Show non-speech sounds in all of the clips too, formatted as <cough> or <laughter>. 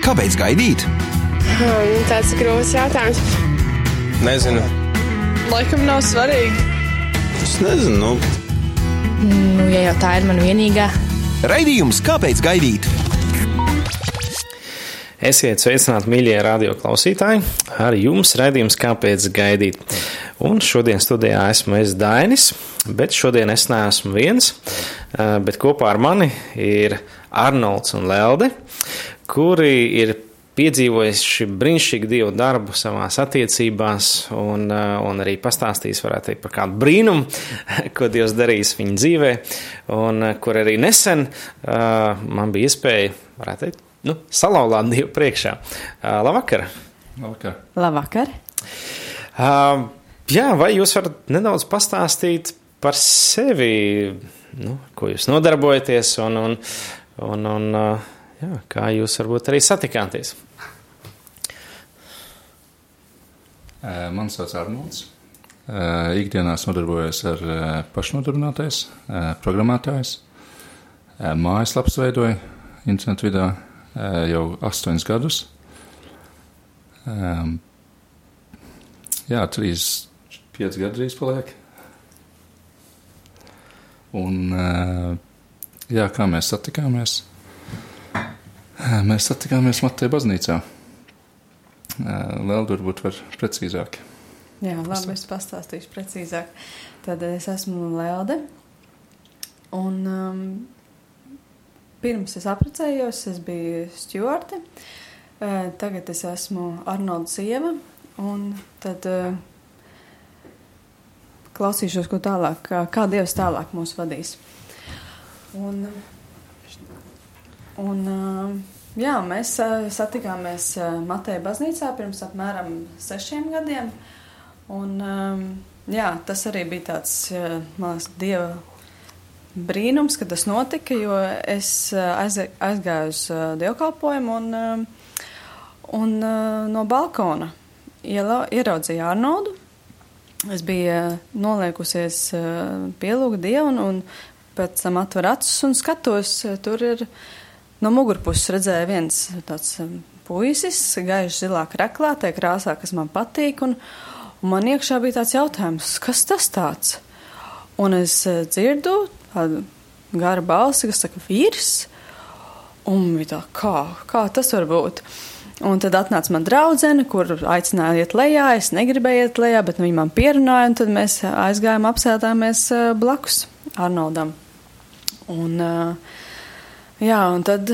Kāpēc gaidīt? Hmm, tāds grūts jautājums. Nezinu. Laikam nav svarīgi. Es nezinu. Nu, Nu, ja jau tā ir mana vienīgā, Raidījums Kāpēc gaidīt? Esiet sveicināti, mīļie radio klausītāji! Ar jums redzējums, kāpēc gaidīt. Un šodien studijā esmu es Dainis, bet šodien es neesmu viens, eh, bet kopā ar mani ir Arnolds un Lelde, kuri ir piedzīvojuši brīnišķīgu dievu darbu savās attiecībās, un, eh, un arī pastāstījis, varētu teikt, par kādu brīnumu, <laughs> ko Dievs darījis viņa dzīvē, un eh, kur arī nesen uh, man bija iespēja, varētu teikt, nu, salauzāt Dievu priekšā. Uh, labvakar! labvakar. labvakar. Uh, jā, vai jūs varat nedaudz pastāstīt par sevi, nu, ko jūs nodarbojaties un, un, un, un uh, jā, kā jūs varbūt arī satikāties? Eh, Mani sauc Arnolds. Eh, Ikdienā es nodarbojos ar pašnodarbinātais, programmētājs. Mājaslapas veidoju internetu vidā jau astoņus gadus. Ehm, Jā, trīs, pieci gadi drīz paliek. Un, jā, kā mēs satikāmies? Mēs satikāmies Mateja baznīcā. Vēl varbūt var precīzāk. Jā, labi, es pastāstīšu precīzāk. Tad es esmu Lelde. Un um, pirms es apprecējos, es biju stjorte. Uh, tagad es esmu Arnolda sieva. Un tad uh, klausīšos, ko tālāk, kā, kā Dievs tālāk mūs vadīs. Un, un jā, mēs satikāmies Mateja baznīcā pirms apmēram sešiem gadiem. Un, jā, tas arī bija tāds, man liekas, Dieva brīnums, ka tas notika, jo es aiz- aizgāju uz dievkalpojumu un, un no balkona ieraudzīju Arnoldu. Es biju noliekusies pielūgt Dievu un, un pēc tam atver acis un skatos, uh, tur ir no mugurpuses redzēja viens tāds um, puisis, gaiši zilā kreklā, tajā krāsā, kas man patīk, un, un man iekšā bija tāds jautājums, kas tas tāds? Un es eh, dzirdu tādu garu balsi, kas saka, vīrs, un bija tā, kā, kā tas var būt? Un tad atnāca man draudzene, kur aicināja iet lejā, es negribēju iet lejā, bet viņa man pierunāja, un tad mēs aizgājām apsēdāmies blakus Arnoldam. Un, eh, jā, un tad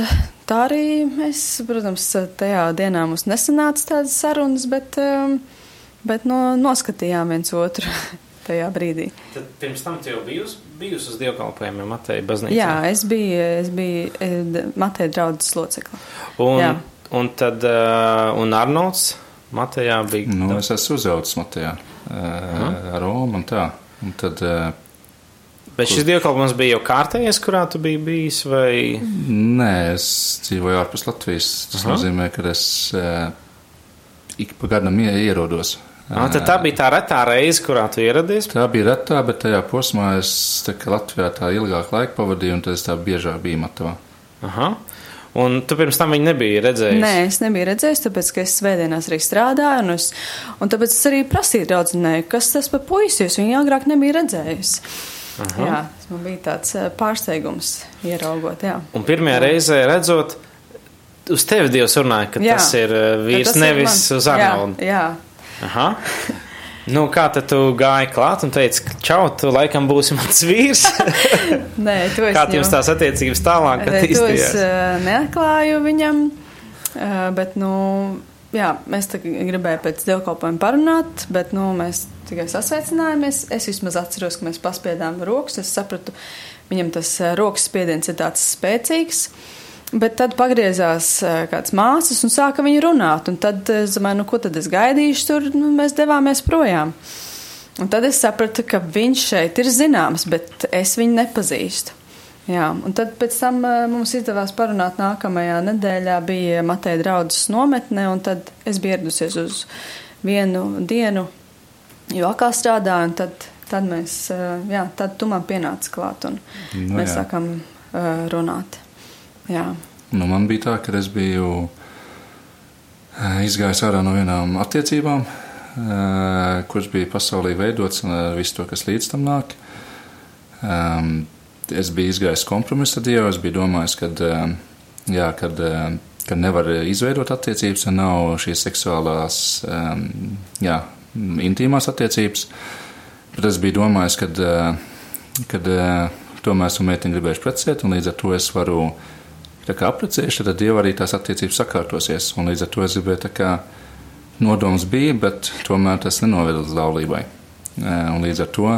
tā arī mēs, protams, tajā dienā mums nesanāca tādas sarunas, bet, eh, bet no, noskatījām viens otru <laughs> tajā brīdī. Tad pirms tam tu jau bijusi bijus uz dievkalpojumiem Mateja baznīcā. Jā, es biju, es biju eh, Mateja draudzes locekla. Un, jā. un tad, uh, un Arnolds Matejā bija. Nu, es esmu uzaugusi Matejā ar Romu un tā. Un tad, Bet šis dievkalpojums bija jau kārtējais, kurā tu biji bijis, vai? nē, es dzīvoju ārpus Latvijas. Tas Aha. nozīmē, ka es eh, ik pa gadam ie- ierodos. Ah, tad tā bija tā retā reize, kurā tu ieradies. Tā bija retā, bet tajā posmā es tā Latvijā tā ilgāk laika pavadīju, un tad es tā biežāk biju Matavā. Aha. Un tu pirms tam viņu nebija redzējis. Nē, es nebiju redzējis, tāpēc, ka es svētdienās arī strādāju, un, es, un tāpēc es arī prasīju draudzenei, kas tas par puisi, jo viņa agrāk nebija redzējusi. Aha. Jā, tas man bija tāds eh, pārsteigums ieraugot, jā. Un pirmajā reizē redzot, uz tevi Dievs runāja, ka Jā. tas ir Ka vīrs, tas ir nevis mans- uz Arnoldu. Jā, jā. Aha. Nu, kā tad tu gāji klāt un teici, ka čau, tu laikam būsi mans vīrs? <laughs> Nē, to es Kā jums tās attiecības tālāk Nē, To es attīstījās? uh, neatklāju viņam, bet, nu, jā, mēs tā gribējām pēc dievkalpojuma parunāt, bet, nu, mēs tikai sasveicinājāmies. Es vismaz atceros, ka mēs paspiedām rokas. Es sapratu, viņam tas uh, rokas spiediens ir tāds spēcīgs. Bet tad pagriezās uh, kāds māsas un sāka viņu runāt. Un tad es domāju, nu, ko tad es gaidīšu tur? Nu, mēs devāmies projām. Un tad es sapratu, ka viņš šeit ir zināms, bet es viņu nepazīstu. Jā, un tad pēc tam eh, mums izdevās parunāt nākamajā nedēļā bija Mateja draudzes nometne, un tad es biju ieradusies uz vienu dienu, jo atkal strādāju, un tad, tad mēs, eh, jā, tad tu man pienāci klāt, un Nu, mēs jā. sākam eh, runāt. Jā. Nu, man bija tā, ka es biju eh, izgājis ārā no vienām attiecībām, kuras bija pasaulī veidotas un visu to, kas līdz tam nāk. Um, es biju izgājis kompromisu ar Dievu, es biju domājis, ka, jā, kad, kad nevar izveidot attiecības, ja nav šīs seksuālās, um, jā, intīmās attiecības. Bet es biju domājis, ka, kad tomēr esmu meiteni gribējuši precēt, un līdz ar to es varu apprecējuši, tad Dieva arī tās attiecības sakārtosies. Un līdz ar to es gribēju tā kā nodoms bija, bet tomēr tas nenoveda līdz laulībai. Un līdz ar to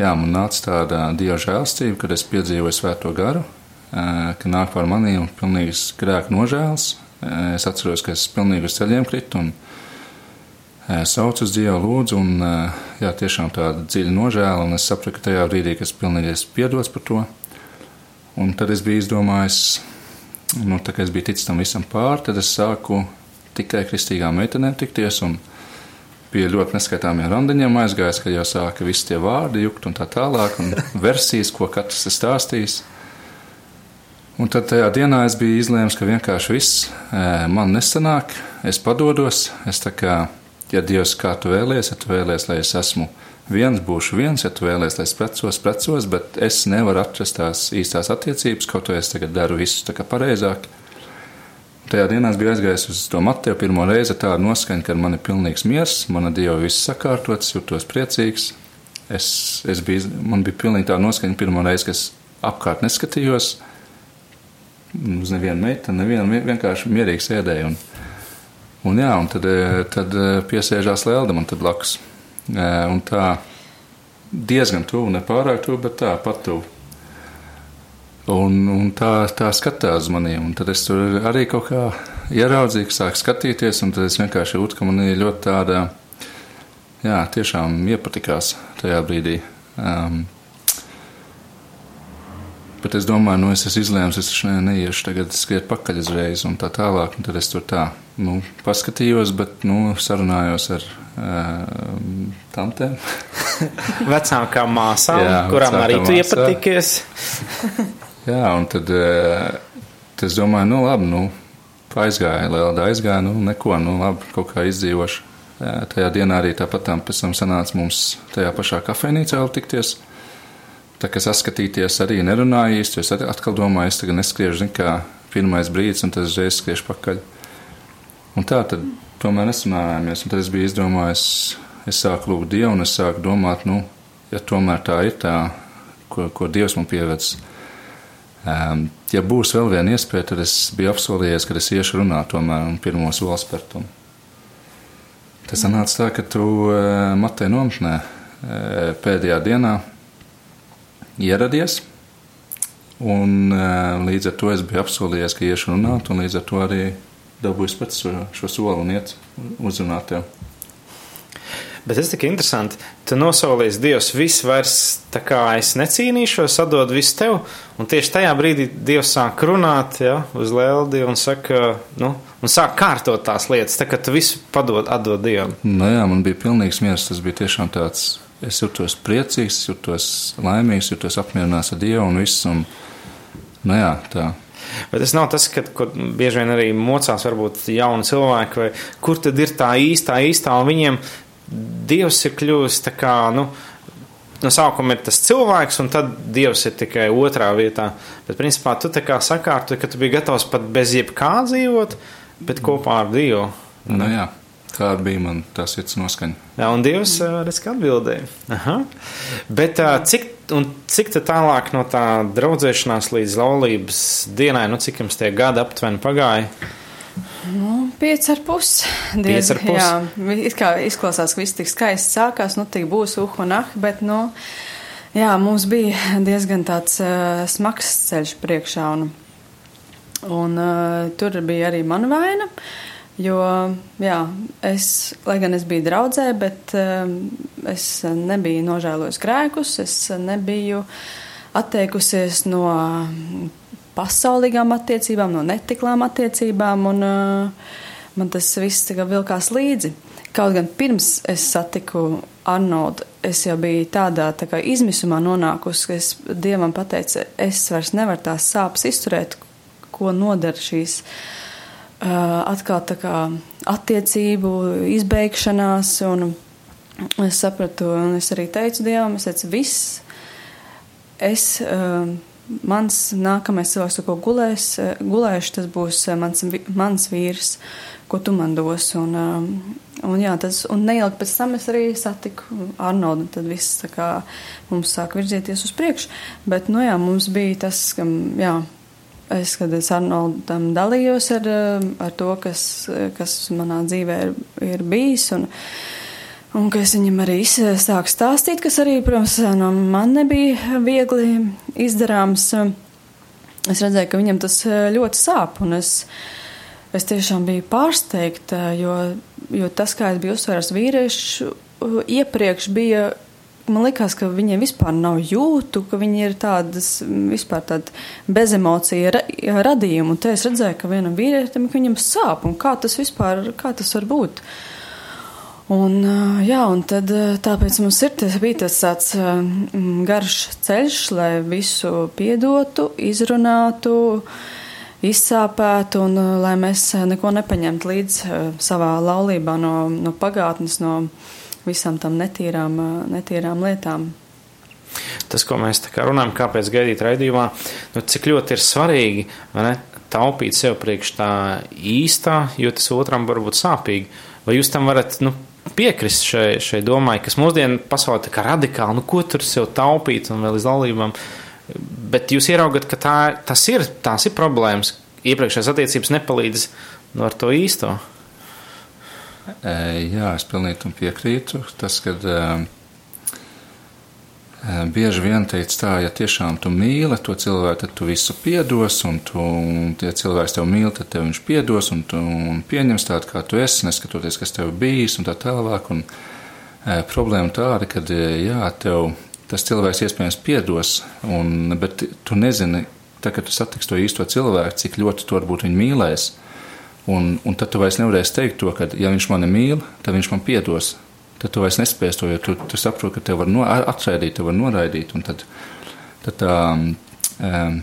jā, man nāca tāda Dieva žēlstība, kad es piedzīvoju svēto garu, ka nāk par mani un pilnīgs grēku nožēls. Es atceros, ka es pilnīgi uz ceļiem kritu un saucu uz Dievu, lūdzu, un jā, tiešām tāda dziļa nožēla, un es sapratu, ka tajā brīdī, kad es pilnīgi esmu piedots par to, Un tad es biju izdomājis, nu, tā kā es biju ticis tam visam pāri, tad es sāku tikai kristīgām meitenēm tikties. Un pie ļoti neskaitāmiem randiņiem aizgājis, ka jau sāka visi tie vārdi jukt un tā tālāk, un <laughs> versijas, ko katrs ir stāstījis. Un tad tajā dienā es biju izlēms, ka vienkārši viss man nesanāk, es padodos, es tā kā, ja Dievs kā tu vēlies, ja tu vēlies, lai es esmu viens būšu viens, ja tu vēlies, lai es precos, precos, bet es nevaru atrast tās īstās attiecības, kaut arī es tagad daru visu tā kā pareizāk. Tajā dienā es biju aizgājis uz to Mateju pirmo reizi tādu noskaņu, ka man ir pilnīgs miers, mana Dieva viss sakārtots, jūtos priecīgs. Es, es biju, man bija pilnīgi tā noskaņa pirmo reizi, kas apkārt neskatījos, uz nevienu meiteni, nevienu vienkārši mierīgi sēdēju. Un, un jā, un tad, tad piesēžās Lelda man tad blakus. Un tā diezgan tuvu, ne pārāk tuvu, bet tā pat tuvu. Un, un tā, tā skatās maniem, un tad es tur arī kaut kā ieraudzīju, sāku skatīties, un tad es vienkārši jūtu, ka man ir ļoti tāda, jā, tiešām iepatikās tajā brīdī. Um, Bet es domāju, nu, es esmu izlēms, es ne, neiešu tagad skriet pakaļ uzreiz un tā tālāk. Un tad es tur tā, nu, paskatījos, bet, nu, sarunājos ar uh, tantēm. <laughs> Vecākām māsām, Jā, kurām arī tu māsā. iepatikies. <laughs> Jā, un tad, uh, es domāju, nu, labi, nu, aizgāja, Lielda aizgāja, nu, neko, nu, labi, kaut kā izdzīvošu. Tajā dienā arī tāpat tam pēc tam sanāca mums tajā pašā kafejnīcā vēl tikties. Tā kā saskatīties arī nerunāju īsti, es atkal domāju, es tagad neskriešu, zin, kā pirmais brīdis, un tad uzreiz skriešu pakaļ. Un tā tad tomēr nesanājāmies, tad es biju izdomājis, es sāku lūgt Dievu, un es sāku domāt, nu, ja tomēr tā ir tā, ko, ko Dievs man pievedis. Um, ja būs vēl viena iespēja, tad es biju apsolījies, ka es iešu runāt tomēr un pirmo soli spērt. Tas sanāca tā, ka tu uh, Matei nometnē uh, pēdējā dienā ieradies. Un, līdz ar to es biju apsolījies, ka iešu runāt, un līdz ar to arī dabūju pēc šo, šo soli un iet uzrunāt tev. Bet tas tik interesanti. Tu nosolīsi Dievs, viss vairs tā kā es necīnīšos, atdod visu tev. Un tieši tajā brīdī Dievs sāk runāt ja, uz lēldi un saka, nu, un sāk kārtot tās lietas, tā kā tu visu padod, atdod Dievam. Nu jā, man bija pilnīgs miers, tas bija tiešām tāds es jūtos priecīgs, jūtos laimīgs, jūtos apmierināts ar Dievu un viss. Un, nu jā, tā. Bet tas nav tas, ka, ko bieži vien arī mocās varbūt jauni cilvēki, vai kur tad ir tā īstā, īstā, un viņiem Dievs ir kļuvis tā kā, nu, no sākuma ir tas cilvēks, un tad Dievs ir tikai otrā vietā. Bet, principā, tu tā kā sakārtu, ka tu biji gatavs pat bez jebkā dzīvot, bet kopā ar Dievu. Nu jā. Tāda bija man tā sirds noskaņa. Jā, un Dievs redz, ka atbildēja. Aha. Bet cik, cik tālāk no tā draudzēšanās līdz laulības dienai, nu cik jums tie gadi aptuveni pagāja? Nu, pieci ar pusi. Pieci ar pusi. Jā, it kā izklausās, ka viss tik skaisti sākās, nu tik būs uh un ah, bet, nu, jā, mums bija diezgan tāds uh, smags ceļš priekšā, un, un uh, tur bija arī mana vaina. Uh, Jo, jā, es, lai gan es biju draudzē, bet um, es nebiju nožēlojis grēkus, es nebiju atteikusies no pasaulīgām attiecībām, no netiklām attiecībām, un uh, man tas viss vilkās līdzi. Kaut gan pirms es satiku Arnoldu, es jau biju tādā tā kā izmisumā nonākusi, ka es Dievam pateicu, es vairs nevaru tās sāpes izturēt, ko nodara šīs uh, atkal tā kā attiecību izbeigšanās, un es sapratu, un es arī teicu Dievam, es teicu, viss, es, uh, mans nākamais cilvēks, ko gulēs, gulēšu, tas būs mans, mans vīrs, ko tu man dos, un, Un, jā, tas, un neilgi pēc tam es arī satiku Arnoldu, tad viss tā kā mums sāk virzīties uz priekšu. Bet, nu jā, mums bija tas, ka, jā, es, kad es Arnoldam dalījos ar, ar to, kas, kas manā dzīvē ir, ir bijis, un, un ka es viņam arī sāku stāstīt, kas arī, protams, no man nebija viegli izdarāms. Es redzēju, ka viņam tas ļoti sāp, un es, es tiešām biju pārsteigta, jo jo tas, kā es biju uzsvērs vīriešu, uh, iepriekš bija, man likās, ka viņiem vispār nav jūtu, ka viņi ir tādas, vispār tāda bezemocija ra radījuma, un te es redzēju, ka vienam vīrietim, viņam sāp, un kā tas vispār, kā tas var būt. Un, jā, un tad tāpēc mums ir tas bija tas tāds garš ceļš, lai visu piedotu, izrunātu, izsāpētu un lai mēs neko nepaņemtu līdz savā laulībā no, no pagātnes, no visām tam netīrām, netīrām lietām. Tas, ko mēs runājam, kāpēc gaidīt raidījumā, nu, cik ļoti ir svarīgi ne, taupīt sev priekš tā īstā, jo tas otram var būt sāpīgi. Vai jūs tam varat nu, piekrist šai, šai domai, kas mūsdienu pasaulē kā radikāli, nu, ko tur sev taupīt un vēl iz laulībām? Uh, Bet jūs ieraugat, ka tā, tas ir, tās ir problēmas. Iepriekšējās attiecības nepalīdz no ar to īsto. Jā, es pilnīgi tam piekrītu. Tas, kad uh, bieži vien teica tā, ja tiešām tu mīli to cilvēku, tad tu visu piedos, un, tu, un tie cilvēks tev mīl, tad tev viņš piedos, un tu un pieņems tādu, kā tu esi, neskatoties, kas tev bijis, un tā tālāk. Un, problēma tāda, ka, jā, tev tas cilvēks iespējams piedos, un, bet tu nezini, tā, kad tu satiksi to īsto cilvēku, cik ļoti to varbūt viņi mīlēs. Un, un tad tu vairs nevarēsi teikt to, ka, ja viņš mani mīl, tad viņš man piedos. Tad tu vairs nespēsi to, jo tu, tu saproti, ka tev var no, atraidīt, tev var noraidīt. Tad, tad tā, um,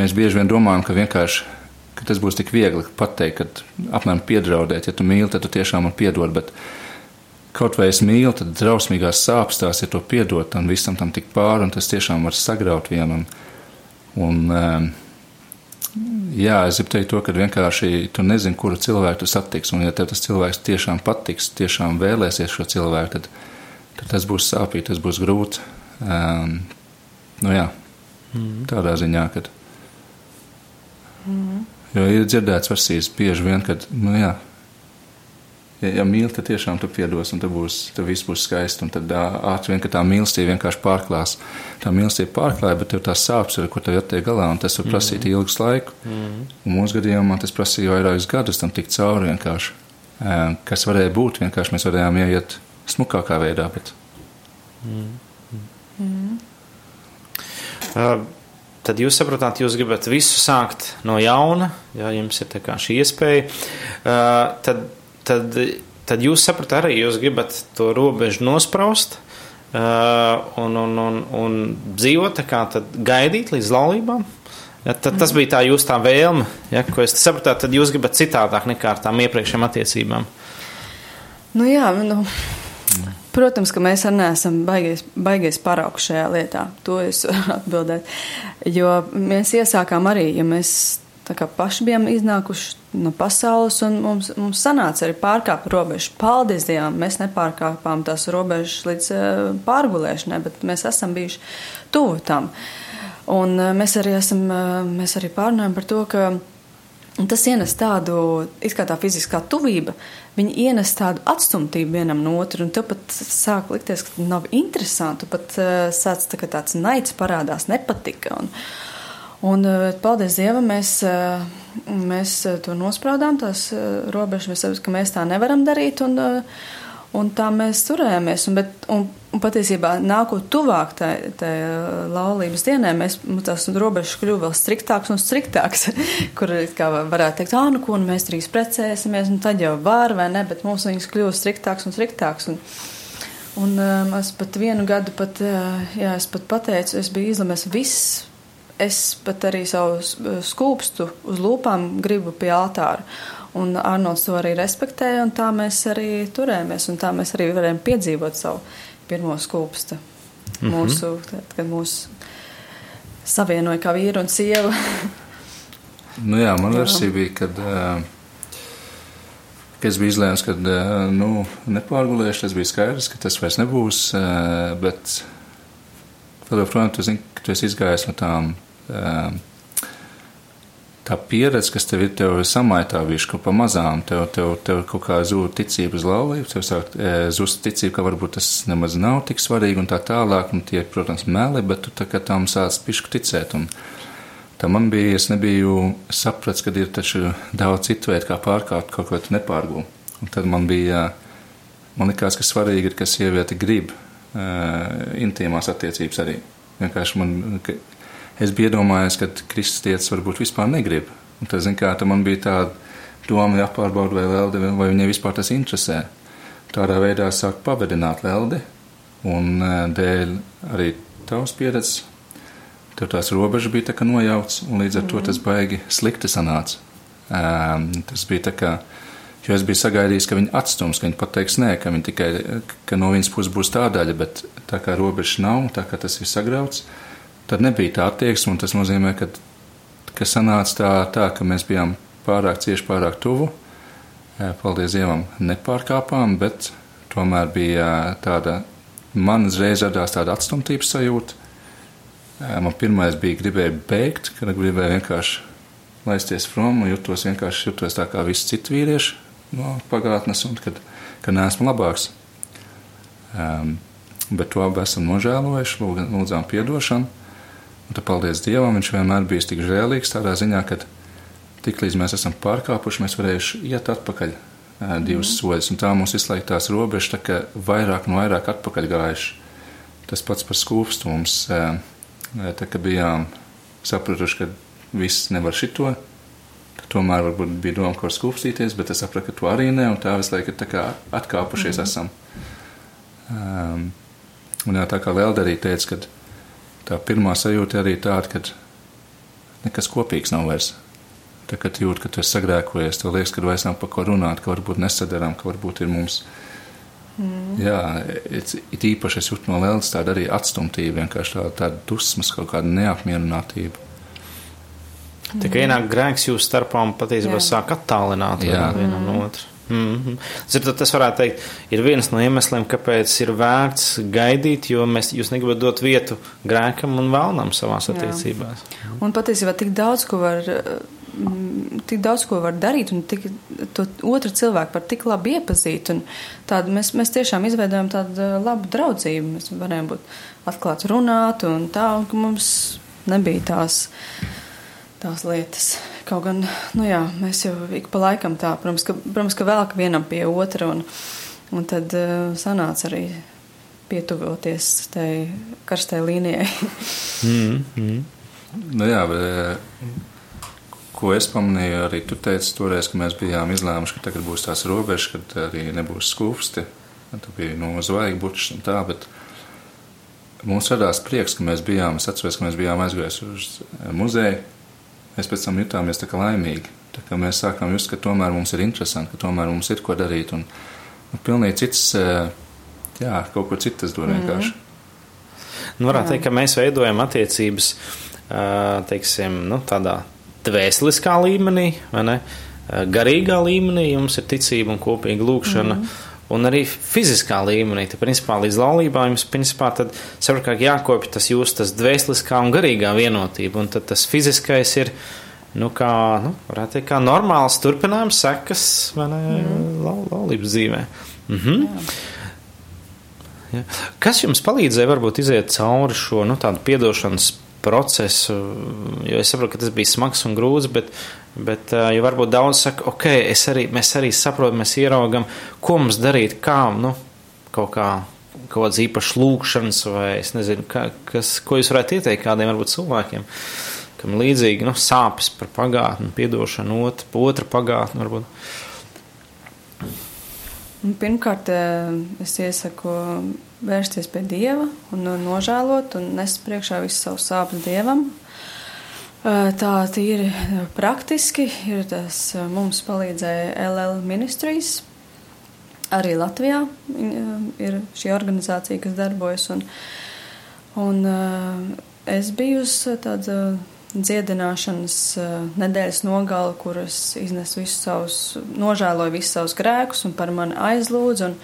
mēs bieži vien domājam, ka vienkārši ka tas būs tik viegli pateikt, ka apmēram piedraudēt, ja tu mīli, tad tu tiešām man piedod. Bet, kaut vai es mīlu, tad drausmīgās sāpes tās ir to piedot un visam tam tik pāri, un tas tiešām var sagraut vienu. Un, un, um, jā, es gribu teikt to, ka vienkārši tu nezini, kuru cilvēku tu satiksi, un ja tev tas cilvēks tiešām patiks, tiešām vēlēsies šo cilvēku, tad, tad tas būs sāpīgi, tas būs grūti. Um, nu jā, mm. tādā ziņā, kad. Mm. Jo ir dzirdēts versijas bieži vien, kad, nu jā, ja, ja mīli, tad tiešām tu piedos, un tad, būs, tad viss būs skaisti. Un tad ātri vien, ka tā mīlestība vienkārši pārklās. Tā mīlestība pārklāja, bet tev tās sāpes ir, ko tev jātiek galā, un tas var prasīt mm. ilgus laiku. Mm. Un mūsu gadījumā tas prasīja vairākus gadus tam tikt cauri vienkārši. Kas varēja būt, vienkārši mēs varējām ieiet smukākā veidā. Bet... Mm. Mm. Uh, tad jūs saprotat, jūs gribat visu sākt no jauna, ja jums ir šī iespēja. Uh, tad tad, tad jūs saprotat arī, jūs gribat to robežu nospraust uh, un, un, un, un dzīvot tā kā tad gaidīt līdz laulībām. Ja, tad, tas bija tā jūsu tā vēlme, ja, ko es sapratu. Tad jūs gribat citādāk nekā ar tām iepriekšējām attiecībām. Nu, jā, nu, protams, ka mēs arī neesam baigais, baigais paraugs šajā lietā. To es <laughs> varu atbildēt. Jo mēs iesākām arī, ja mēs paši bijām iznākuši no pasaules, un mums, mums sanāca arī pārkāpt robežu. Paldies Dievam, mēs nepārkāpām tās robežas līdz uh, pārgulēšanai, bet mēs esam bijuši tuvu tam. Un uh, mēs arī esam, uh, mēs arī pārnājam par to, ka tas ienes tādu, it kā tā fiziskā tuvība, viņi ienes tādu atstumtību vienam no otru, un tev pat sāk likties, ka nav interesanti, pat uh, sāc tā tāds naids parādās, nepatika. Un, Un, eh, paldies Dievam, mēs, eh, mēs eh, to nospraudām, tās robežas, mēs saprotam, ka mēs tā nevaram darīt, un, un tā mēs turējāmies. Un, bet, un, un patiesībā, nākot tuvāk tai, laulības dienai, mēs, tās robežas kļuva vēl striktākas un striktākas, <laughs> kur, varētu teikt, ah, nu, ko, nu, mēs drīz precēsimies, un tad jau var, vai ne, bet mums viņas kļuva striktākas un striktākas. Un, Un um, es pat vienu gadu pat, jā, es pat pateicu, es biju izlemēs viss. Es pat arī savu skūpstu uz lūpām gribu pie altāra. Un Arnolds to arī respektēja, un tā mēs arī turējāmies, un tā mēs arī varējām piedzīvot savu pirmo skūpstu. Mm -hmm. Mūsu, tad, kad mūs savienoja kā vīru un sievu. <laughs> nu jā, man versija bija, kad. Uh, es biju izlēms, ka nu, nepārgulēšu. Tas bija skaidrs, ka tas vairs nebūs. Bet joprojām tu zini, ka tu esi izgājis no tām. Tā pieredze, kas tev ir, tev ir samaitā višku pa mazām, tev, tev, tev kaut kā zūd ticība uz laulību, tev sāk zust ticība, ka varbūt tas nemaz nav tik svarīgi un tā tālāk, un tie, protams, meli, bet tu tā kā tam sāc pišku ticēt. Un, Tā man bija, es nebiju sapratis, ka ir taču daudz citu veidu, kā pārkāpt kaut ko tu nepārgūli. Un tad man bija, man likās, ka svarīgi ir, ka sieviete grib uh, intīmās attiecības arī. Vienkārši man, ka es biju iedomājies, ka kristietis varbūt vispār negrib. Un tad, zin kā, tad man bija tāda doma jāpārbauda, vai Lelde, vai viņai vispār tas interesē. Tādā veidā sāk pavadināt Lelde, un uh, dēļ arī tavas pieredzes Tur tās robežas bija nojauts, un līdz ar to tas baigi slikti sanāca. Um, tas bija tā kā, jo es biju sagaidījis, ka viņi atstums, ka viņi pateiks nē, ka, viņi tikai, ka no viņas puses būs tā daļa, bet tā kā robežas nav, tā kā tas ir sagrauts, tad nebija tā attieksme, un tas nozīmē, ka, ka sanāca tā, tā, ka mēs bijām pārāk cieši, pārāk tuvu. Paldies Dievam, nepārkāpām, bet tomēr bija tāda, man uzreiz radās tāda atstumtības sajūta Man pirmais bija gribēja beigt, kad gribēju vienkārši laisties prom un jutos vienkārši jutos tā kā visi citi vīrieši no pagātnes un kad, ka neesmu labāks. Um, bet to esam nožēlojuši, lūdzām piedošanu. Un tad, paldies Dievam, viņš vienmēr bijis tik žēlīgs tādā ziņā, ka tiklīdz mēs esam pārkāpuši, mēs varējuši iet atpakaļ divus mm. soļus. Un tā mums izslēgtās robežas, tā kā vairāk un vairāk atpakaļ gājuši. Tas pats par skūpstu mums. Tā kā bijām sapratuši, ka viss nevar šito, ka tomēr varbūt bija doma, ko skūpstīties, bet es sapratu, ka to arī ne, un tā visu laiku kā atkāpušies mm esam. Um, un jā, tā kā Lelda arī teica, ka tā pirmā sajūta arī tāda, ka nekas kopīgs nav vairs. Tā kā jūt, ka tu esi sagrēkojies, tev liekas, ka vairs nav par ko runāt, ka varbūt nesadarām, ka varbūt ir mums Mm. Jā, it, it īpaši es jūtu no Lēlas tādu arī atstumtību, vienkārši tādu, tādu dusmas, kaut kādu neapmierinātību. Tā kā ienāk grēks jūsu starpā un patiesībā sāk attālināt vienam no otra. Mm -hmm. Zinu, tas varētu teikt, ir viens no iemesliem, kāpēc ir vērts gaidīt, jo mēs, jūs negribat dot vietu grēkam un vēlnam savās attiecībās. Jā. Un patiesībā tik daudz, ko var tik daudz ko var darīt, un tik, to otru cilvēku var tik labi iepazīt. Tādu, mēs, mēs tiešām izveidojam tādu labu draudzību. Mēs varējām būt atklāti runāt, un tā, un mums nebija tās, tās lietas. Kaut gan, nu jā, mēs jau ik pa laikam tā, protams, ka, protams, ka vēl vienam pie otra, un, un tad uh, sanāca arī pietuvoties tai karstai līnijai. <laughs> mm, mm. Nu jā, bet Ko es pamanīju, arī tu teici toreiz, ka mēs bijām izlēmuši, ka tagad būs tās robežas, kad arī nebūs skūpsti. Tu biji no zvaigžņu bučs un tā, bet mums radās prieks, ka mēs bijām, es atceros, ka mēs bijām aizgājuši uz muzeju. Mēs pēc tam jutāmies tā kā laimīgi. Tā kā mēs sākām just, ka tomēr mums ir interesanti, ka tomēr mums ir ko darīt. Un, un pilnīgi cits, jā, kaut ko citu tas dod mhm. vienkārši. Nu, varētu teikt, ka mēs veidojam attiecības, teiksim, nu, tādā dvēseliskā līmenī, garīgā līmenī, jums ir ticība un kopīga lūkšana. Mm -hmm. Un arī fiziskā līmenī, tad, principā, līdz laulībā jums, principā, tad kā jākopja tas jūsu tas dvēseliskā un garīgā vienotība, un tad tas fiziskais ir, nu, kā, nu, varētu teikt, kā normāls turpinājums sekas, vai ne, mm. lau, laulības dzīvē. Mhm. Jā. Ja. Kas jums palīdzēja varbūt iziet cauri šo, nu, tādu piedošanas procesu, jo es saprotu, ka tas bija smags un grūts, bet, bet jo varbūt daudz saka, ok, arī, mēs arī saprotam, mēs ieraugam, ko mums darīt, kā, nu, kaut kā, kaut kāds īpašs lūkšanas vai es nezinu, kā, kas, ko jūs varētu ieteikt kādiem varbūt cilvēkiem, kam līdzīgi, nu, sāpes par pagātni, piedošanu, otra, otra pagātni varbūt. Un pirmkārt, es iesaku vērsties pie Dieva un nožēlot un nest priekšā visu savu sāpes Dievam. Tā tīri praktiski ir tas mums palīdzēja LL Ministries. Arī Latvijā ir šī organizācija, kas darbojas. Un, un es biju uz tādu dziedināšanas nedēļas nogali, kuras iznesu visus savus, nožēloju visus savus grēkus un par mani aizlūdzu. Un,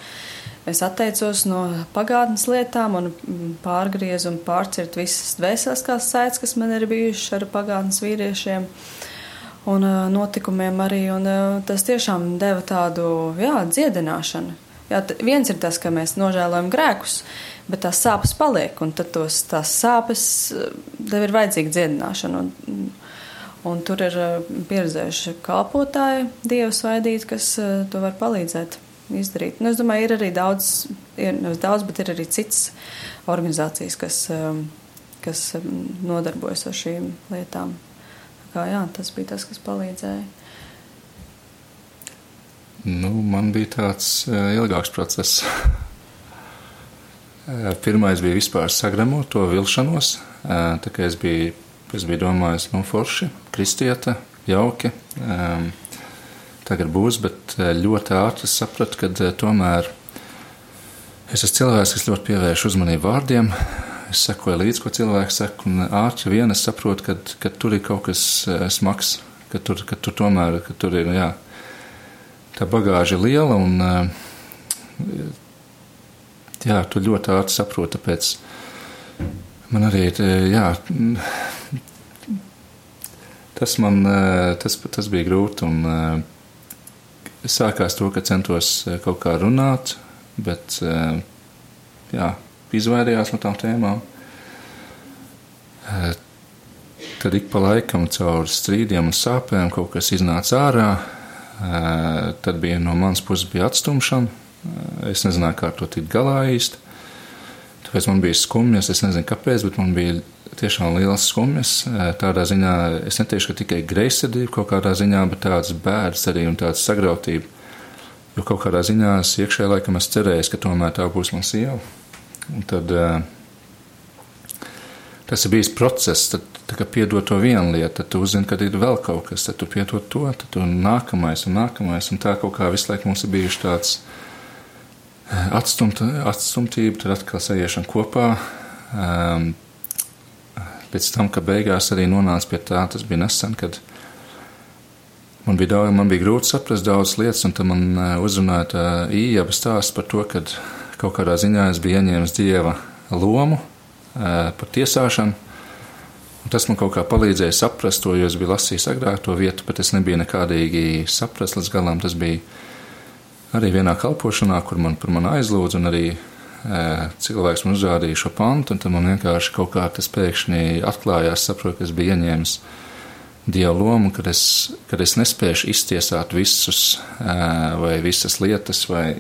Es atteicos no pagātnes lietām un pārgriezu un pārcirt visas dvēseliskās saites, kas man ir bijušas ar pagātnes vīriešiem un notikumiem arī. Un tas tiešām deva tādu, jā, dziedināšanu. Jā, viens ir tas, ka mēs nožēlojam grēkus, bet tās sāpes paliek, un tad tos, tās sāpes tev ir vajadzīga dziedināšana. Un, un tur ir pieredzējuši kalpotāji, dievu svaidīt, kas to var palīdzēt izdarīt. Nu, es domāju, ir arī daudz, ir nevis daudz, bet ir arī citas organizācijas, kas, um, kas um, nodarbojas ar šīm lietām. Kā, jā, tas bija tas, kas palīdzēja. Nu, man bija tāds uh, ilgāks process. <laughs> Uh, pirmais bija vispār sagremot to vilšanos. Uh, tā kā es biju, es biju domājis, nu, forši, kristieta, jauki. Um, tagad būs, bet eh, ļoti ātri sapratu, ka eh, tomēr es esmu cilvēks, kas ļoti pievērš uzmanību vārdiem. Es sekoju līdzi, ko cilvēks saka, un ātri vien es saprotu, ka, ka tur ir kaut kas eh, smags, ka tur, ka tur tomēr ka tur ir jā, tā bagāža liela, un jā, tu ļoti ātri saproti, tāpēc man arī ir, jā, tas man, tas, tas bija grūti, un sākās to, ka centos eh, kaut kā runāt, bet eh, jā, izvairījās no tām tēmām. Eh, tad ik pa laikam caur strīdiem un sāpēm kaut kas iznāca ārā. Tad bija no manas puses bija atstumšana. Es nezināju, kā to tikt galā īsti. Tāpēc man bija skumjas. Es nezinu, kāpēc, bet man bija tiešām liels skumjas. Tādā ziņā es neteikšu, ka tikai greizsirdība kaut kādā ziņā, bet tāds bērns arī un tāds sagrautība. Jo kaut kādā ziņā es iekšēji laikam es cerēju, ka tomēr tā būs mana sieva. Un tad tas ir bijis process, tad, tā kā piedod to vienu lietu, tad tu uzzini, ka ir vēl kaut kas, tad tu piedod to, tad tu nākamais un nākamais, un tā kaut kā visu laiku mums ir bijuši tāds atstumt, atstumtība, tad atkal sajiešana kopā. Um, pēc tam, ka beigās arī nonāca pie tā, tas bija nesen, kad man bija, daudz, man bija grūti saprast daudzas lietas, un tad man eh, uzrunāja tā ījaba stāsts par to, ka kaut kādā ziņā es biju ieņēmis dieva lomu eh, par tiesāšanu. Un tas man kaut kā palīdzēja saprast to, jo es biju lasījis agrāk to vietu, bet es nebiju nekādīgi saprast līdz galam. Tas bija arī vienā kalpošanā, kur man par mani aizlūdza, un arī cilvēks man uzrādīja šo pantu, un tad man vienkārši kaut kā tas pēkšņi atklājās, saprotu, ka es biju ieņēmis dievu lomu, kad es, kad es nespēšu iztiesāt visus vai visas lietas, vai,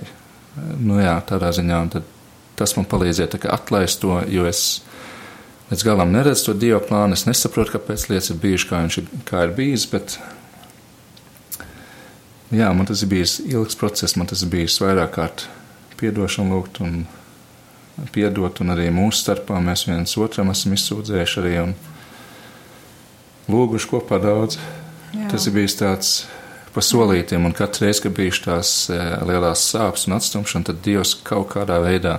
nu jā, tādā ziņā, un tad tas man palīdzēja atlaist to, jo es līdz galam neredzu to dievu plānu, es nesaprotu, kāpēc lietas ir bijušas, kā viņš ir, kā ir bijis, bet jā, man tas ir bijis ilgs process, man tas ir bijis vairāk kārt piedošanu lūgt un piedot, un arī mūsu starpā mēs viens otram esam izsūdzējuši arī un lūguši kopā daudz. Jā. Tas ir bijis tāds pa solītiem, un katru reizi, kad bijuši tās e, lielās sāpes un atstumšana, tad Dievs kaut kādā veidā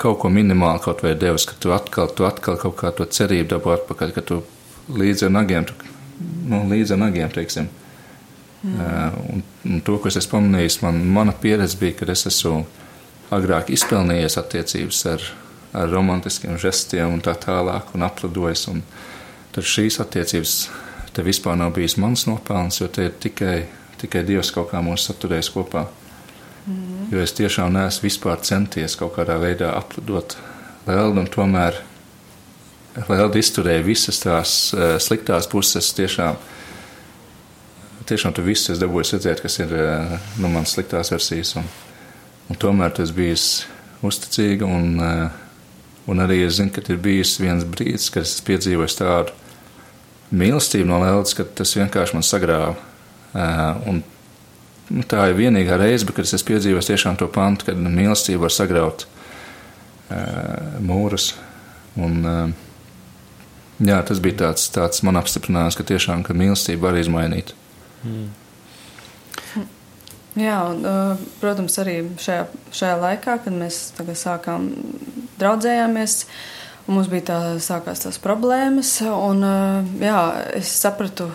kaut ko minimāli kaut vai devis, ka tu atkal, tu atkal kaut kā to cerību dabū atpakaļ, ka tu līdzi ar nagiem, tu, nu, līdzi ar nagiem, teiksim. Mm. Uh, un, un to, ko es esmu pamanījis, man, mana pieredze bija, kad es esmu agrāk izpelnījies attiecības ar, ar romantiskiem žestiem un tā tālāk, un aplidojis. Un tad šīs attiecības te vispār nav bijis mans nopelns, jo te ir tikai, tikai Dievs kaut kā mūs saturējis kopā. Mm. Jo es tiešām neesmu vispār centies kaut kādā veidā aplidot Leldu, un tomēr Lelda izturēja visas tās uh, sliktās puses tiešām. Tiešām tu viss esi dabūjis redzēt, kas ir uh, nu, manas sliktās versijas. Un, Un tomēr tas bijis uzticīga, un, eh, un arī es zinu, ka ir bijis viens brīdis, kad es piedzīvoju tādu mīlestību no Lēlas, ka tas vienkārši man sagrāva. Eh, un nu, tā ir vienīgā reize, kad es esmu piedzīvojis tiešām to pantu, kad mīlestība var sagraut uh, mūrus. Un, jā, tas bija tāds, tāds man apstiprinājums, ka tiešām ka mīlestība var izmainīt. Mm. Jā, un, uh, protams, arī šajā, šajā laikā, kad mēs sākām draudzējāmies, mums bija tā, sākās tās problēmas, un uh, jā, es sapratu,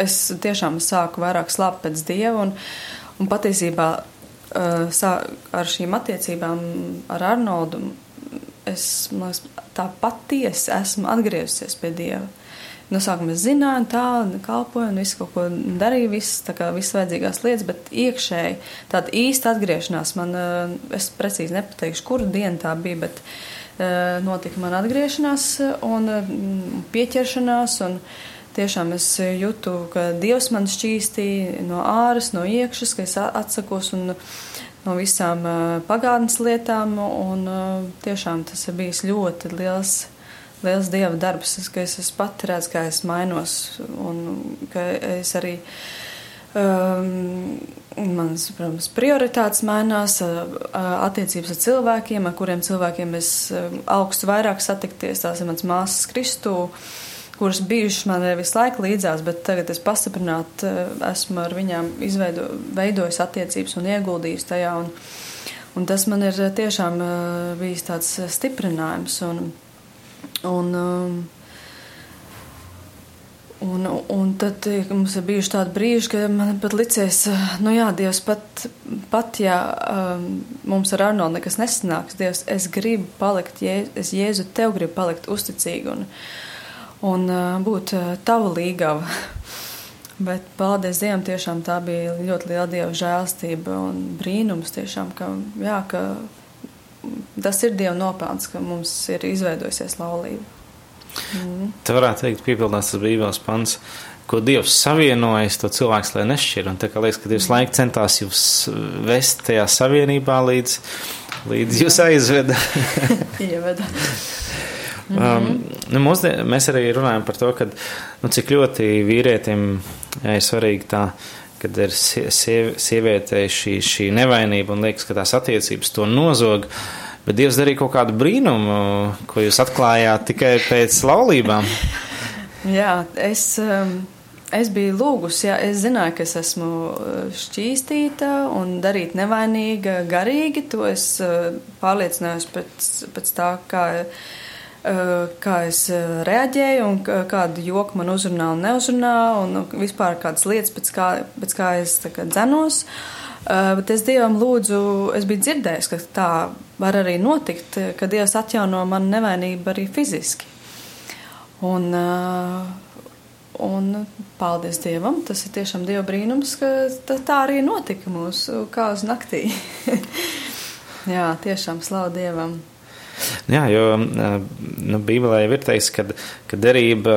es tiešām sāku vairāk slāpt pēc Dieva, un, un patiesībā uh, sā, ar šīm attiecībām ar Arnoldu es liekas, tā patiesi esmu atgriezusies pie Dieva. No sākuma es zināju, tā, kalpoju, un visu kaut ko darīju, visas, kā visas vajadzīgās lietas, bet iekšēji tāda īsta atgriešanās man, uh, es precīzi nepateikšu, kuru dienu tā bija, bet uh, notika man atgriešanās un pieķeršanās, un tiešām es jūtu, ka Dievs man šķīstīja no āras, no iekšas, ka es atsakos un no visām pagātnes lietām, un tiešām tas ir bijis ļoti liels, liels Dieva darbs, ka es esmu pati redz, kā es mainos, un ka es arī. Um, Manas, protams, prioritātes mainās, attiecības ar cilvēkiem, ar kuriem cilvēkiem es augstu vairāk satikties. Tās ir mans māsas Kristū, kuras bijušas man visu laiku līdzās, bet tagad es pastiprināti eh, esmu ar viņām izveido, veidojis attiecības un ieguldījis tajā. Un, un tas man ir tiešām bijis tāds stiprinājums. Un, un, um, Un, un tad mums ir bijuši tādi brīži, kad man pat licies, eh, nu jā, Dievs, pat, pat ja um, mums ar Arnoldu nekas nesanāks, Dievs, es gribu palikt, es Jēzu tev gribu palikt uzticīgi. Un, uh, un būt tava līgava. <laughs> Bet paldies Dievam, tiešām tā bija ļoti liela Dieva žēlstība un brīnums tiešām, ka, jā, ka tas ir Dieva nopelns, ka mums ir izveidojusies laulība. Mm. Te varētu teikt, piepildās tas Bībeles pants, ko Dievs savienojas, to cilvēks lai nešķir. Un tā kā liekas, ka Dievs laika centās jūs vest tajā savienībā līdz, līdz jūs aizveda. <laughs> Ieveda. Mm -hmm. um, nu, mūsdien, mēs arī runājam par to, ka, nu, cik ļoti vīrietim jā, ir svarīgi tā, kad ir siev, sievietei šī, šī nevainība un liekas, ka tās attiecības to nozog. Bet Dievs darīja kaut kādu brīnumu, ko jūs atklājāt tikai pēc laulībām. <laughs> jā, es. Um... Es biju lūgusi, ja es zināju, ka es esmu uh, šķīstīta un darīt nevainīga garīgi. To es uh, pārliecinājos pēc, pēc tā, kā kā es eh, reaģēju un kādu joku man uzrunā un neuzrunā un nu, vispār kādas lietas, pēc kā, pēc kā es dzenos. Uh, bet es Dievam lūdzu, es biju dzirdējis, ka tā var arī notikt, ka Dievs atjauno manu nevainību arī fiziski. Un, un paldies Dievam, tas ir tiešām Dieva brīnums, ka tā arī notika mūsu kā uz naktī. <laughs> Jā, tiešām slavu Dievam. Jā, jo nu, Bībelē ir teikts, ka, ka derība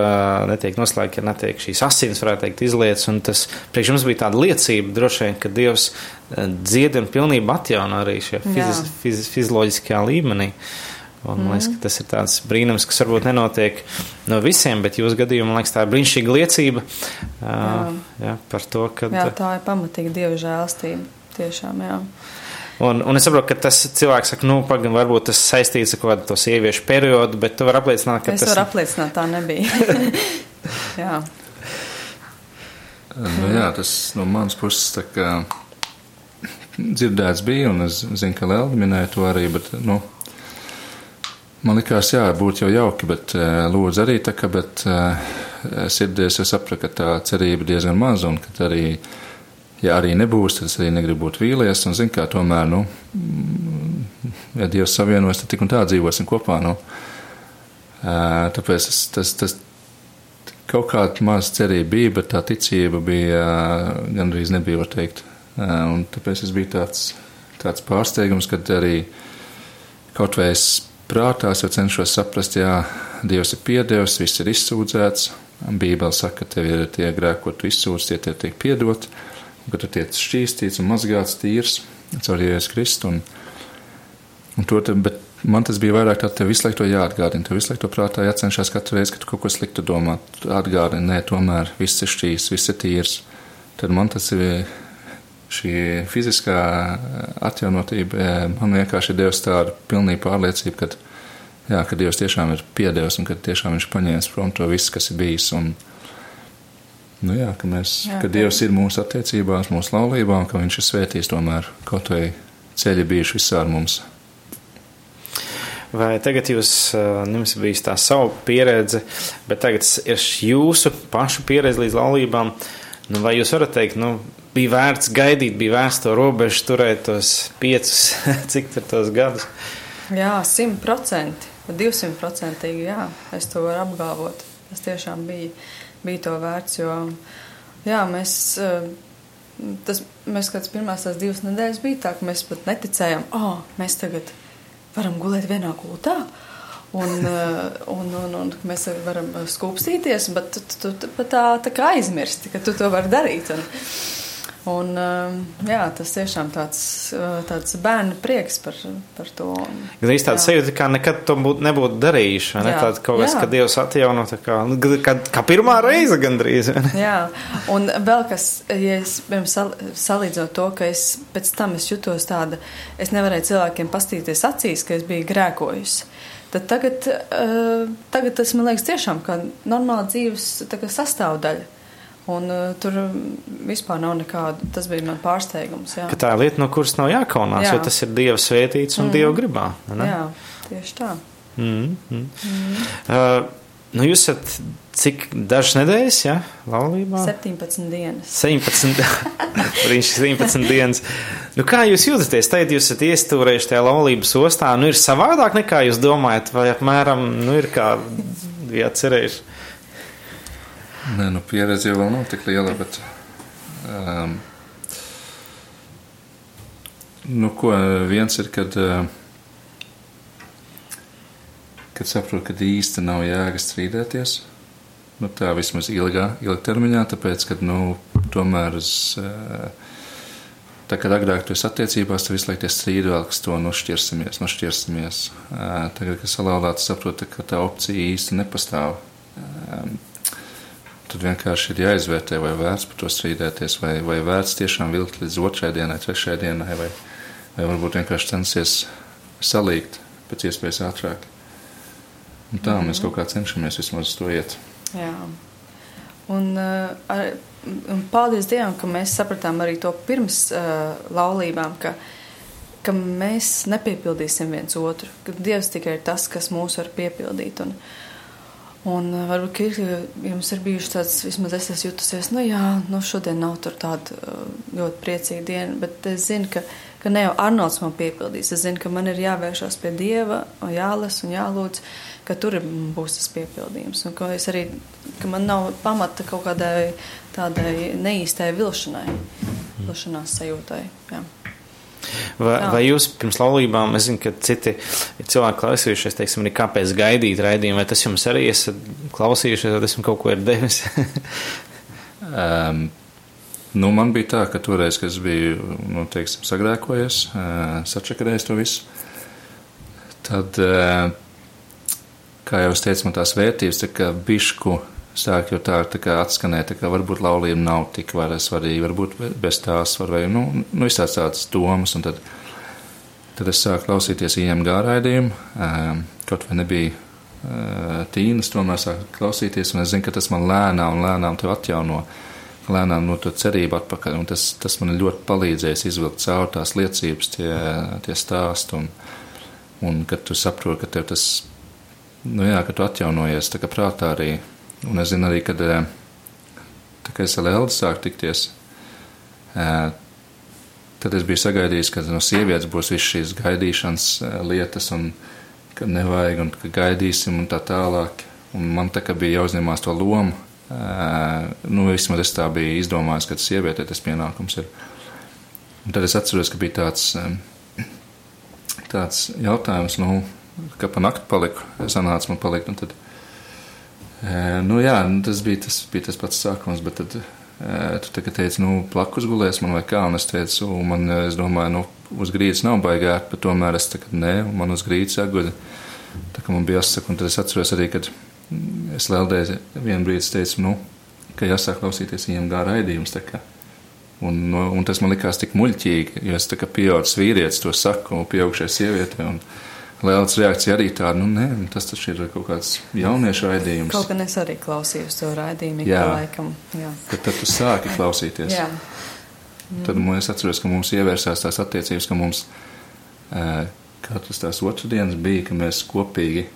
netiek noslēgta, ja netiek šīs asins, varētu teikt, izlietas. Un tas priekš mums bija tāda liecība, droši vien, ka Dievs dzied un pilnībā atjauno arī šajā fiz, fiz, fizioloģiskajā līmenī. Un, man liekas, ka tas ir tāds brīnums, kas varbūt nenotiek no visiem, bet jūsu gadījumā, liekas, tā ir brīnišķīga liecība jā. Jā, par to, ka. Jā, tā ir pamatīga dieva žēlstība. Tiešām, jā. Un, un es saprotu, ka tas cilvēks saka, nu, pagaidām, varbūt tas saistīts ar kādu to sieviešu periodu, bet tu vari apliecināt, ka es tas. Es varu apliecināt, tā nebija. <laughs> jā. Nu, jā, tas no manas puses tā kā dzirdēts bija, un es zinu, ka Lelda minēja to arī, bet, nu, man likās, jā, būtu jau jauki, bet lūdzu arī tā, ka, bet sirdies es sapratu, ka tā cerība diezgan maza, un ka arī ja arī nebūs, tad es arī negribu būt vīlies. Un, zin, kā, tomēr, nu, ja Dievs savienojas, tad tik un tā dzīvosim kopā. Nu. Tāpēc tas, tas, tas kaut kāda maza cerība bija, bet tā ticība bija gandrīz nebija, var teikt. Un tāpēc es biju tāds, tāds pārsteigums, kad arī kaut vai es prātā jau cenšos saprast, jā, Dievs ir piedevis, viss ir izsūdzēts. Bībeli saka, ka tev ir tie grēki, ko tu izsūdz, tie tev tiek piedoti ka tu tiec šķīstīts un mazgāts tīrs caur Jēzus Kristu. Un, un to, te, bet man tas bija vairāk tā, tev visu laiku to jāatgādina. Tev visu laiku to prātā jācenšas katru reizi, kad tu kaut ko sliktu domā. Atgādini, nē, tomēr viss ir šķīs, viss ir tīrs. Tad man tas ir šī fiziskā atjaunotība man vienkārši ir devusi tādu pilnīgu pārliecību, ka, jā, ka Dievs tiešām ir piedevis un ka tiešām viņš paņēmis prom to visu, kas ir bijis. Un, nu jā, ka, mēs, jā, ka Dievs ir mūsu attiecībās, mūsu laulībā un ka viņš ir svētījis tomēr kaut vai ceļi bijuši visādi mums. Vai tagad jūs, jums bija tā sava pieredze, bet tagad ir jūsu pašu pieredze līdz laulībām? Nu, vai jūs varat teikt, nu, bija vērts gaidīt, bija vērts to robežu turēt tos piecus, <laughs> cik tur tos gadus? Jā, simt procenti, divsimt procentīgi, jā, es to varu apgalvot. Tas tiešām bija, bija to vērts, jo, jā, mēs, eh, tas, mēs kāds pirmās tās divas nedēļas bija tā, ka mēs pat neticējām, oh, mēs tagad varam gulēt vienā gultā. Un, <laughs> eh, un, un, un mēs varam skūpstīties, bet tu, tu, tu, tu tā, tā kā aizmirsti, ka tu to vari darīt. Un, Un, um, jā, tas tiešām tāds, uh, tāds bērnu prieks par, par to. Gan īsti tāda sajūta, kā nekad to būt, nebūtu darījuši. Ne? Tāda kaut kas, ka Dievs atjauno, tā kā, nu, kā, kā pirmā reize gandrīz. jā, un vēl kas, ja es, piemēram, salīdzot to, ka es pēc tam es jutos tāda, es nevarēju cilvēkiem pastīties acīs, ka es biju grēkojusi. Tad tagad, uh, tagad tas man liekas tiešām kā normāla dzīves sastāvdaļa. Un uh, tur vispār nav nekāda. Tas bija mans pārsteigums. Jā. Ka tā ir lieta, no kuras nav jākaunās, jā. jo tas ir Dieva svētīts un mm. Dieva gribā. Ne? Jā, tieši tā. Mm, mm. Mm. Uh, nu jūs esat cik dažas nedēļas, jā, laulībā? 17 dienas. 17, viņš 17 dienas. Nu, kā jūs jūtaties? Tagad jūs esat iestūrējuši tajā laulības ostā. Nu, ir savādāk nekā jūs domājat, vai apmēram, nu, ir kā bijāt cerējuši? Nē, nu pieredze jau nav tik liela, bet. Um, nu, ko viens ir, kad, uh, kad saprotu, ka īsti nav jēga strīdēties. Nu, tā vismaz ilgā, ilgtermiņā, tāpēc, ka, nu, tomēr es. Uh, Tā kā agrāk tu esi attiecībās, tu visu laiku strīdi vēl, kas to nošķirsimies, nošķirsimies. Uh, tagad, kad salauzāts, saproti, ka tā opcija īsti nepastāv. Tad vienkārši ir jāizvērtē, vai vērts par to strīdēties, vai, vai vērts tiešām vilkt līdz otrai dienai, trešajai dienai, vai, vai varbūt vienkārši censties salīgt pēc iespējas ātrāk. Un tā mm mēs kaut kā cenšamies vismaz to iet. Jā. Un, uh, ar, un paldies Dievam, ka mēs sapratām arī to pirms uh, laulībām, ka, ka mēs nepiepildīsim viens otru, ka Dievs tikai ir tas, kas mūs var piepildīt. Un, uh, Un uh, varbūt ir, jums ir bijuši tāds, vismaz es esmu jutusies, nu jā, nu šodien nav tāda uh, ļoti priecīga diena, bet es zinu, ka, ka ne jau Arnolds man piepildīs. Es zinu, ka man ir jāvēršās pie Dieva, jālas un jālūdz, ka tur būs tas piepildījums. Un ka es arī, ka man nav pamata kaut kādai tādai neīstai vilšanai, vilšanās sajūtai. Jā. Vai, Jā. vai jūs pirms laulībām, es zinu, ka citi cilvēki klausījušies, teiksim, arī kāpēc gaidīt raidījumu, vai tas jums arī esat klausījušies, vai esmu kaut ko ir devis? <laughs> um, nu, man bija tā, ka toreiz, kad es biju, nu, teiksim, sagrēkojies, uh, sačakarējis to visu, tad, uh, kā jau es teicu, man tās vērtības, tā kā bišku sāk jau tā, tā kā atskanēt, tā kā varbūt laulība nav tik svarīga, varbūt bez tās var, vai, nu, nu visāds tādas domas, un tad, tad es sāku klausīties IMG raidījumu, um, kaut vai nebija tīnas, tomēr sāku klausīties, un es zinu, ka tas man lēnām lēnām tev atjauno, lēnām no to cerību atpakaļ, un tas, tas man ļoti palīdzēs izvilkt cauri tās liecības, tie, tie stāsti, un, un kad tu saproti, ka tev tas, nu jā, ka tu atjaunojies, tā kā prātā arī Un es zinu arī, kad eh, tā kā es ar Eldu sāku tikties, eh, tad es biju sagaidījis, ka no sievietes būs viss šīs gaidīšanas eh, lietas, un ka nevajag, un ka gaidīsim, un tā tālāk. Un man tā kā bija jāuzņemās to lomu. Nu, vismaz es tā biju izdomājis, ka sievietē tas pienākums ir. Un tad es atceros, ka bija tāds, tāds jautājums, nu, ka pa nakti paliku, sanāca man palikt, un tad Nu, jā, nu, tas, bija, tas bija tas pats sākums, bet tad tu tagad teici, nu, plakus gulēs man vai kā, un es teicu, man, es domāju, nu, uz grīdas nav baigāt, bet tomēr es tagad nē, un man uz grīdas jāguļ. Tā kā man bija jāsaka, un tad es atceros arī, kad es Leldē vienu brīdi teicu, nu, ka jāsāk klausīties viņam gā raidījums. Un, un tas man likās tik muļķīgi, jo es tā kā pieaugušs vīrietis to saku, pieaugušai sievietei. Un Lielāks reakcija arī tāda, nu, nē, tas taču ir kaut kāds jauniešu raidījums. Kaut gan es arī klausījos to raidījumu, Jā. ka laikam, jā. Kad tad tu sāki klausīties. Jā, Tad mm. es atceros, ka mums ievērsās tās attiecības, ka mums uh, katrs tās otrdienas bija, ka mēs kopīgi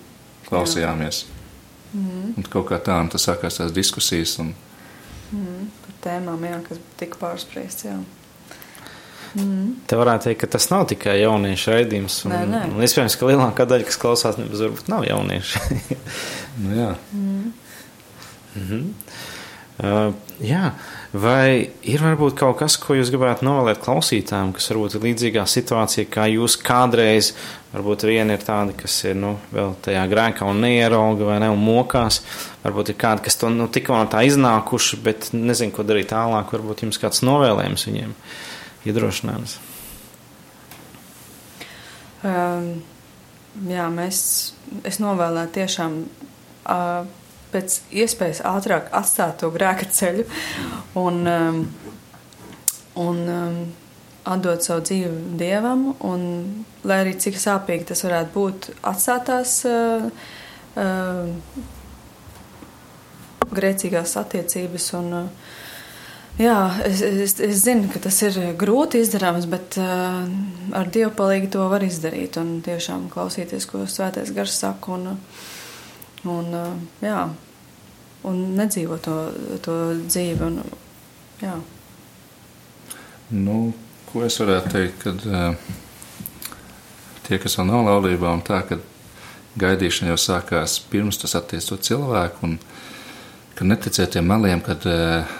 klausījāmies. Mm. Un kaut kā tā, un tas sākās tās diskusijas. Un, par tēmām, jā, kas tika pārspriests, jā. Te varētu teikt, ka tas nav tikai jauniešu raidījums. Un, Nē, nē. un iespējams, ka lielākā daļa, kas klausās, nebūs varbūt nav jaunieši. <laughs> nu, jā. Uh, jā, vai ir varbūt kaut kas, ko jūs gribētu novēlēt klausītājiem, kas varbūt ir līdzīgā situācijā, kā jūs kādreiz, varbūt viena ir tāda, kas ir nu, vēl tajā grēkā un neierauga vai ne un mokās, varbūt ir kādi, kas to nu, tikko no tā iznākuši, bet nezinu, ko darīt tālāk, varbūt jums kāds novēlējums viņiem iedrošinājums. Um, jā, mēs, es novēlētu tiešām uh, pēc iespējas ātrāk atstāt to grēka ceļu un, um, un um, atdot savu dzīvi Dievam, un lai arī cik sāpīgi tas varētu būt, atstāt tās uh, uh, grēcīgās attiecības un uh, Jā, es, es, es zinu, ka tas ir grūti izdarāms, bet uh, ar Dievu palīdzību to var izdarīt. Un tiešām klausīties, ko Svētais Gars saka, un, un, uh, jā, un nedzīvot to, to dzīvi. Un, jā. Nu, ko es varētu teikt, kad uh, tie, kas vēl nav laulībā, un tā, ka gaidīšana jau sākās pirms tas attiec to cilvēku, un ka neticēt tiem meliem, kad uh,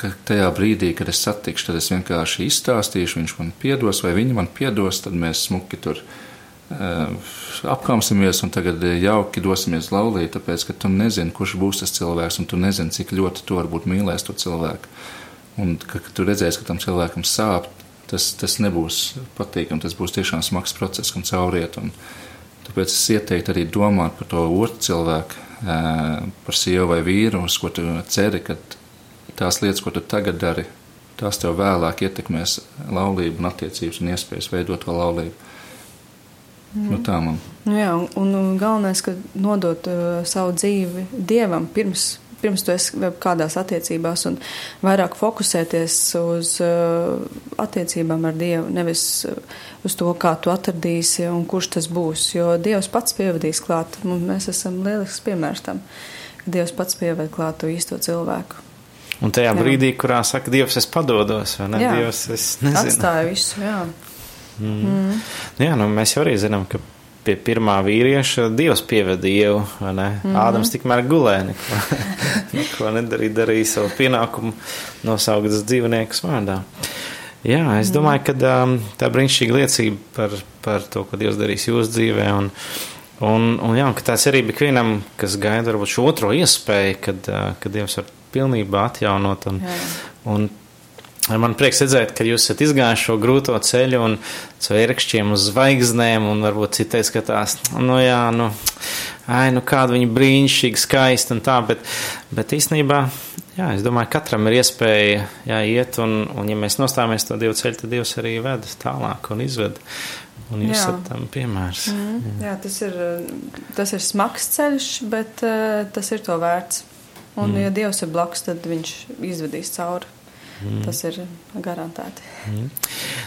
ka tajā brīdī, kad es satikšu, tad es vienkārši izstāstīšu, viņš man piedos, vai viņi man piedos, tad mēs smuki tur uh, apkamsimies un tagad jauki dosimies laulīt, tāpēc, ka tu nezini, kurš būs tas cilvēks, un tu nezini, cik ļoti tu varbūt mīlēs to cilvēku. Un ka, ka tu redzēsi, ka tam cilvēkam sāp, tas, tas nebūs patīkami, tas būs tiešām smags process, kam cauriet. Un, tāpēc es ieteiktu arī domāt par to otru cilvēku, uh, par sievu vai vīru, uz ko tu ceri, kad tās lietas, ko tu tagad dari, tās tev vēlāk ietekmēs laulību un attiecības un iespējas veidot vēl laulību. Mm. Nu, tā man. Nu jā, un, un galvenais, ka nodot uh, savu dzīvi Dievam pirms, pirms tu esi kādās attiecībās un vairāk fokusēties uz uh, attiecībām ar Dievu, nevis uh, uz to, kā tu atradīsi un kurš tas būs, jo Dievs pats pievadīs klāt, un mēs esam lielisks piemērs tam, ka Dievs pats pieved klāt to īsto cilvēku. Un tajā Jā. brīdī, kurā saka, Dievs, es padodos, vai ne? Jā. Dievs, es nezinu. Atstāja visu, jā. Mm. Mm. Nu, jā, nu, mēs jau arī zinām, ka pie pirmā vīrieša Dievs pieveda ievu, vai ne? Mm -hmm. Ādams tikmēr gulēja, neko, <laughs> neko nedarīja, darīja savu pienākumu nosauktas dzīvniekus vārdā. Jā, es domāju, ka um, tā brīnišķīga liecība par, par to, ko Dievs darīs jūsu dzīvē. Un, un, un jā, ka tāds arī bija ikvienam, kas gaida varbūt šo otro iespēju, kad, uh, kad Dievs var pilnībā atjaunot. Un, Jā. un man prieks redzēt, ka jūs esat izgājuši šo grūto ceļu un cvērkšķiem uz zvaigznēm, un varbūt citai skatās, nu jā, nu, ai, nu kāda viņa brīnišķīga, skaista un tā, bet, bet īstenībā, jā, es domāju, katram ir iespēja jā, iet, un, un ja mēs nostājamies to Dievu ceļu, tad Dievs arī ved tālāk un izved. Un jūs Jā. esat tam piemērs. Mm, jā, tas ir, tas ir smags ceļš, bet uh, tas ir to vērts. Un, mm. ja Dievs ir blakus, tad viņš izvedīs cauri. Mm. Tas ir garantēti. Mm.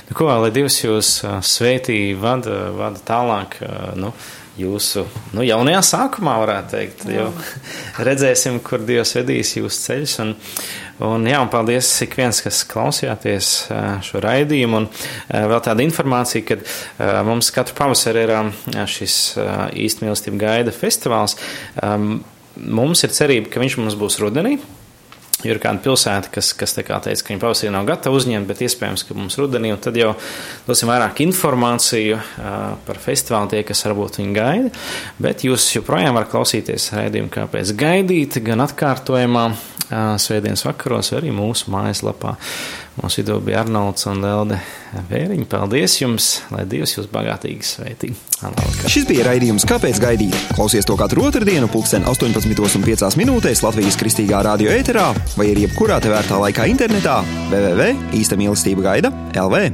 Nu, ko, lai Dievs jūs svētī, vada, vada tālāk, nu, jūsu nu, jaunajā sākumā, varētu teikt. Jā. Jo <laughs> redzēsim, kur Dievs vedīs jūsu ceļus. Un, un, jā, un paldies ik viens, kas klausījāties šo raidījumu. Un vēl tāda informācija, ka mums katru pavasari ir šis īstmīlestība gaida festivāls. Mums ir cerība, ka viņš mums būs rudenī. Ir kāda pilsēta, kas, kas teica, ka viņi pavasarī nav gatava uzņemt, bet iespējams, ka mums rudenī, tad jau dosim vairāk informāciju uh, par festivālu tie, kas varbūt viņu gaida. Bet jūs joprojām varat klausīties raidījumu, kāpēc gaidīt, gan atkārtojumā, svētdienas vakaros, arī mūsu mājaslapā. Mūsu vidū bija Arnolds un Lelde Vēriņa. Paldies jums, lai Dievs jūs bagātīgi sveitī. Šis bija raidījums Kāpēc gaidīt? Klausies to katru otrdienu, pulksten 18,5 minūtēs Latvijas kristīgā radio ēterā vai arī jebkurā tevērtā laikā internetā www.īsta mīlestība gaida LV.